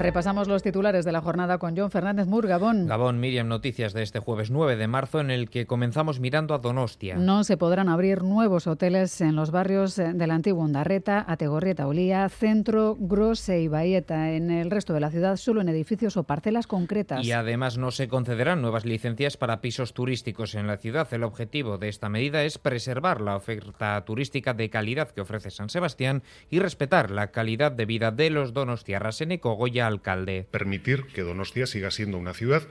Repasamos los titulares de la jornada con John Fernández Mur, Gabón. Gabón, Miriam, noticias de este jueves 9 de marzo en el que comenzamos mirando a Donostia. No se podrán abrir nuevos hoteles en los barrios de la antigua Ondarreta, Ategorrieta, Olía, Centro, Grose y Baeta. En el resto de la ciudad solo en edificios o parcelas concretas. Y además no se concederán nuevas licencias para pisos turísticos en la ciudad. El objetivo de esta medida es preservar la oferta turística de calidad que ofrece San Sebastián y respetar la calidad de vida de los donostiarras en Goya alcalde. Permitir que Donostia siga siendo una ciudad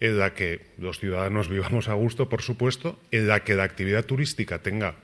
en la que los ciudadanos vivamos a gusto, por supuesto, en la que la actividad turística tenga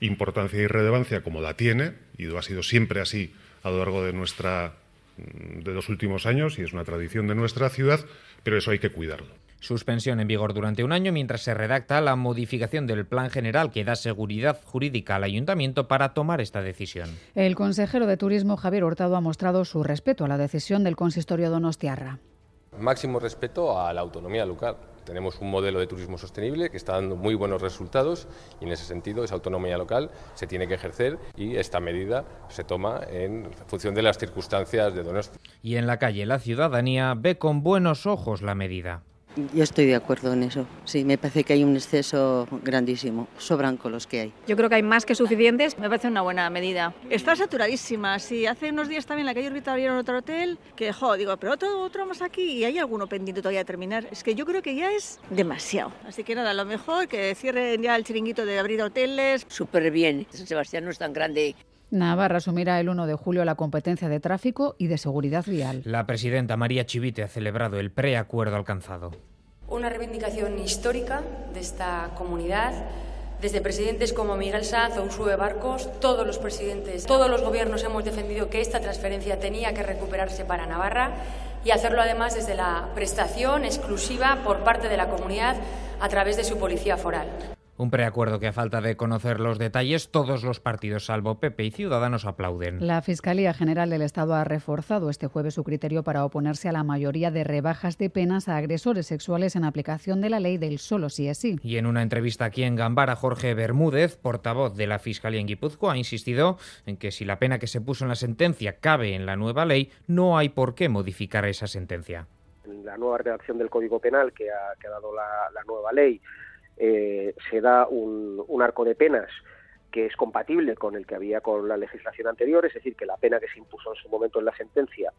importancia y relevancia como la tiene, y lo ha sido siempre así a lo largo de nuestra de los últimos años y es una tradición de nuestra ciudad, pero eso hay que cuidarlo. Suspensión en vigor durante un año mientras se redacta la modificación del plan general que da seguridad jurídica al ayuntamiento para tomar esta decisión. El consejero de Turismo Javier Hurtado ha mostrado su respeto a la decisión del consistorio Donostiarra. Máximo respeto a la autonomía local. Tenemos un modelo de turismo sostenible que está dando muy buenos resultados y en ese sentido esa autonomía local se tiene que ejercer y esta medida se toma en función de las circunstancias de Donostia. Y en la calle la ciudadanía ve con buenos ojos la medida. Yo estoy de acuerdo en eso. Sí, me parece que hay un exceso grandísimo. Sobran con los que hay. Yo creo que hay más que suficientes. Me parece una buena medida. Está saturadísima. Sí, hace unos días también en la calle Urbita abrieron otro hotel que, jo, digo, pero otro, otro más aquí y hay alguno pendiente todavía de terminar. Es que yo creo que ya es demasiado. Así que nada, lo mejor que cierren ya el chiringuito de abrir hoteles. Súper bien. San Sebastián no es tan grande Navarra asumirá el 1 de julio la competencia de tráfico y de seguridad vial. La presidenta María Chivite ha celebrado el preacuerdo alcanzado. Una reivindicación histórica de esta comunidad. Desde presidentes como Miguel Sanz o Usue Barcos, todos los presidentes, todos los gobiernos hemos defendido que esta transferencia tenía que recuperarse para Navarra y hacerlo además desde la prestación exclusiva por parte de la comunidad a través de su policía foral. Un preacuerdo que a falta de conocer los detalles, todos los partidos, salvo PP y Ciudadanos, aplauden. La Fiscalía General del Estado ha reforzado este jueves su criterio para oponerse a la mayoría de rebajas de penas a agresores sexuales en aplicación de la ley del solo sí es sí. Y en una entrevista aquí en Gambara, Jorge Bermúdez, portavoz de la Fiscalía en Guipúzcoa, ha insistido en que si la pena que se puso en la sentencia cabe en la nueva ley, no hay por qué modificar esa sentencia. La nueva redacción del Código Penal que ha, que ha dado la, la nueva ley eh, se da un, arco de penas que es compatible con el que había con la legislación anterior, es decir, que la pena que se impuso en su momento en la sentencia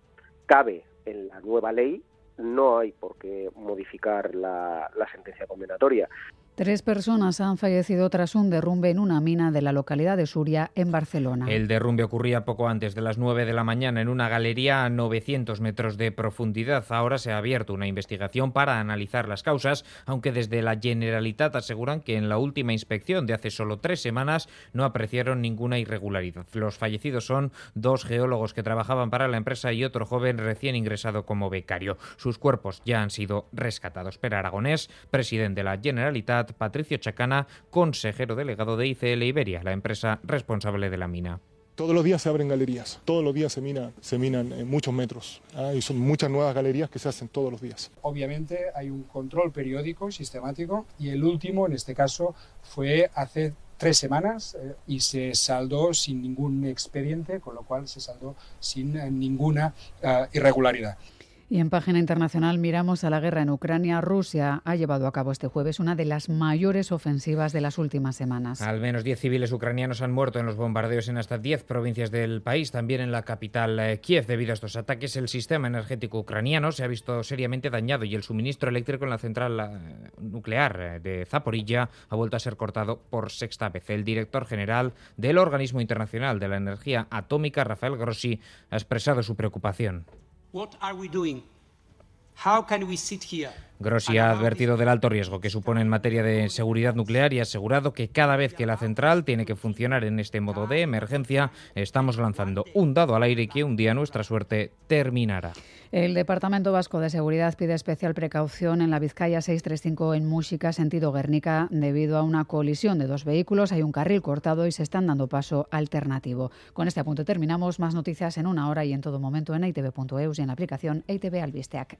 cabe en la nueva ley, no hay por qué modificar la, la sentencia condenatoria. Tres personas han fallecido tras un derrumbe en una mina de la localidad de Suria, en Barcelona. El derrumbe ocurría poco antes de las 9 de la mañana en una galería a 900 metros de profundidad. Ahora se ha abierto una investigación para analizar las causas, aunque desde la Generalitat aseguran que en la última inspección de hace solo tres semanas no apreciaron ninguna irregularidad. Los fallecidos son dos geólogos que trabajaban para la empresa y otro joven recién ingresado como becario. Sus cuerpos ya han sido rescatados. Per Aragonés, presidente de la Generalitat, Patricio Chacana, consejero delegado de ICL Iberia, la empresa responsable de la mina. Todos los días se abren galerías, todos los días se, mina, se minan en muchos metros ¿eh? y son muchas nuevas galerías que se hacen todos los días. Obviamente hay un control periódico, sistemático, y el último, en este caso, fue hace tres semanas eh, y se saldó sin ningún expediente, con lo cual se saldó sin eh, ninguna uh, irregularidad. Y en página internacional miramos a la guerra en Ucrania. Rusia ha llevado a cabo este jueves una de las mayores ofensivas de las últimas semanas. Al menos 10 civiles ucranianos han muerto en los bombardeos en hasta 10 provincias del país, también en la capital eh, Kiev. Debido a estos ataques, el sistema energético ucraniano se ha visto seriamente dañado y el suministro eléctrico en la central eh, nuclear eh, de Zaporilla ha vuelto a ser cortado por sexta vez. El director general del Organismo Internacional de la Energía Atómica, Rafael Grossi, ha expresado su preocupación. What are we doing? How can we sit here? Grossi ha advertido del alto riesgo que supone en materia de seguridad nuclear y ha asegurado que cada vez que la central tiene que funcionar en este modo de emergencia, estamos lanzando un dado al aire que un día nuestra suerte terminará. El Departamento Vasco de Seguridad pide especial precaución en la Vizcaya 635 en Música, sentido Guernica, debido a una colisión de dos vehículos. Hay un carril cortado y se están dando paso alternativo. Con este apunte terminamos. Más noticias en una hora y en todo momento en itv.eus y en la aplicación ITV Albisteac.